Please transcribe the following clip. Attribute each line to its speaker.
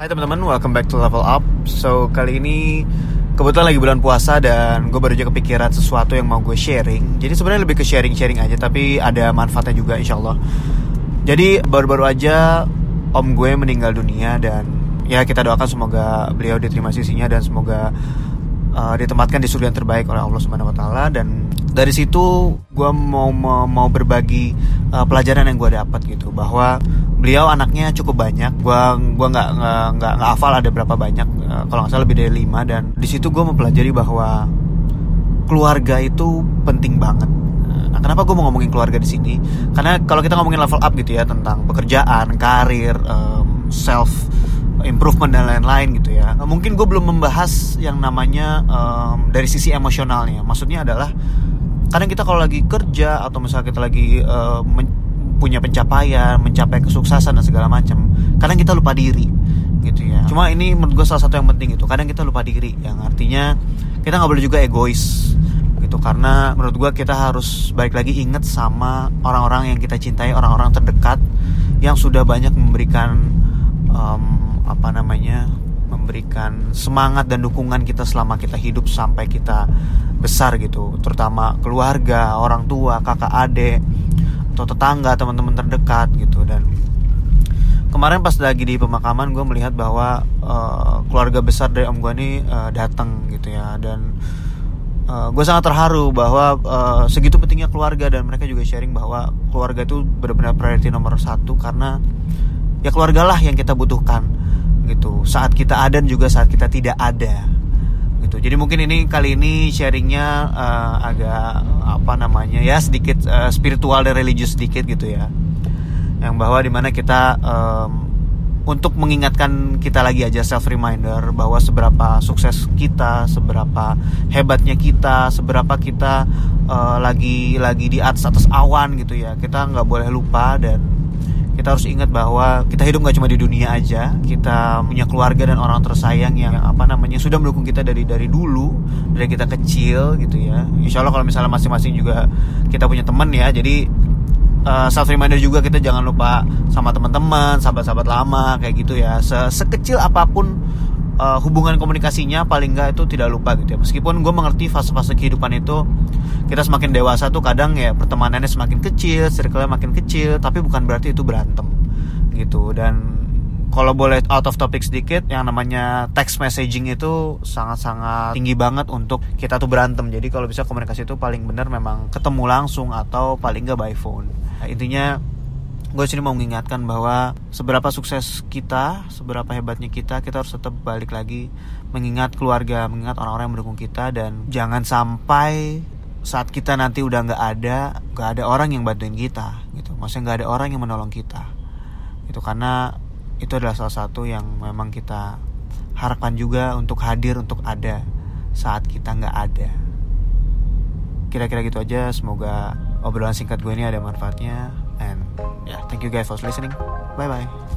Speaker 1: Hai teman-teman, welcome back to Level Up. So kali ini kebetulan lagi bulan puasa dan gue baru aja kepikiran sesuatu yang mau gue sharing. Jadi sebenarnya lebih ke sharing-sharing aja, tapi ada manfaatnya juga insya Allah. Jadi baru-baru aja om gue meninggal dunia dan ya kita doakan semoga beliau diterima sisinya dan semoga uh, ditempatkan di surga yang terbaik oleh Allah Subhanahu Wa Taala dan dari situ gue mau mau, berbagi uh, pelajaran yang gue dapat gitu bahwa beliau anaknya cukup banyak gue gua nggak nggak nggak hafal ada berapa banyak uh, kalau nggak salah lebih dari lima dan di situ gue mempelajari bahwa keluarga itu penting banget Nah, kenapa gue mau ngomongin keluarga di sini? Karena kalau kita ngomongin level up gitu ya tentang pekerjaan, karir, um, self improvement dan lain-lain gitu ya. Mungkin gue belum membahas yang namanya um, dari sisi emosionalnya. Maksudnya adalah kadang kita kalau lagi kerja atau misalnya kita lagi uh, punya pencapaian, mencapai kesuksesan dan segala macam, kadang kita lupa diri gitu ya. Cuma ini menurut gue salah satu yang penting itu. Kadang kita lupa diri, yang artinya kita nggak boleh juga egois gitu karena menurut gue kita harus balik lagi inget sama orang-orang yang kita cintai orang-orang terdekat yang sudah banyak memberikan um, apa namanya memberikan semangat dan dukungan kita selama kita hidup sampai kita besar gitu terutama keluarga orang tua kakak adik atau tetangga teman-teman terdekat gitu. Dan kemarin pas lagi di pemakaman gue melihat bahwa uh, keluarga besar dari om gue ini uh, datang gitu ya. Dan uh, gue sangat terharu bahwa uh, segitu pentingnya keluarga. Dan mereka juga sharing bahwa keluarga itu benar-benar priority nomor satu. Karena ya keluarga lah yang kita butuhkan gitu. Saat kita ada dan juga saat kita tidak ada gitu jadi mungkin ini kali ini sharingnya uh, agak apa namanya ya sedikit uh, spiritual dan religius sedikit gitu ya yang bahwa di mana kita um, untuk mengingatkan kita lagi aja self reminder bahwa seberapa sukses kita, seberapa hebatnya kita, seberapa kita uh, lagi lagi di atas atas awan gitu ya. Kita nggak boleh lupa dan kita harus ingat bahwa kita hidup nggak cuma di dunia aja, kita punya keluarga dan orang tersayang yang apa namanya sudah mendukung kita dari dari dulu, dari kita kecil gitu ya. Insya Allah kalau misalnya masing-masing juga kita punya teman ya, jadi uh, self reminder juga kita jangan lupa sama teman-teman, sahabat-sahabat lama kayak gitu ya. Se Sekecil apa pun uh, hubungan komunikasinya paling nggak itu tidak lupa gitu ya. Meskipun gue mengerti fase-fase kehidupan itu kita semakin dewasa tuh kadang ya pertemanannya semakin kecil, circle-nya makin kecil, tapi bukan berarti itu berantem gitu. Dan kalau boleh out of topic sedikit yang namanya text messaging itu sangat-sangat tinggi banget untuk kita tuh berantem. Jadi kalau bisa komunikasi itu paling benar memang ketemu langsung atau paling nggak by phone. Nah, intinya gue sini mau mengingatkan bahwa seberapa sukses kita seberapa hebatnya kita kita harus tetap balik lagi mengingat keluarga mengingat orang-orang yang mendukung kita dan jangan sampai saat kita nanti udah nggak ada nggak ada orang yang bantuin kita gitu. Maksudnya nggak ada orang yang menolong kita itu karena itu adalah salah satu yang memang kita harapkan juga untuk hadir untuk ada saat kita nggak ada. Kira-kira gitu aja. Semoga obrolan singkat gue ini ada manfaatnya thank you guys for listening. Bye bye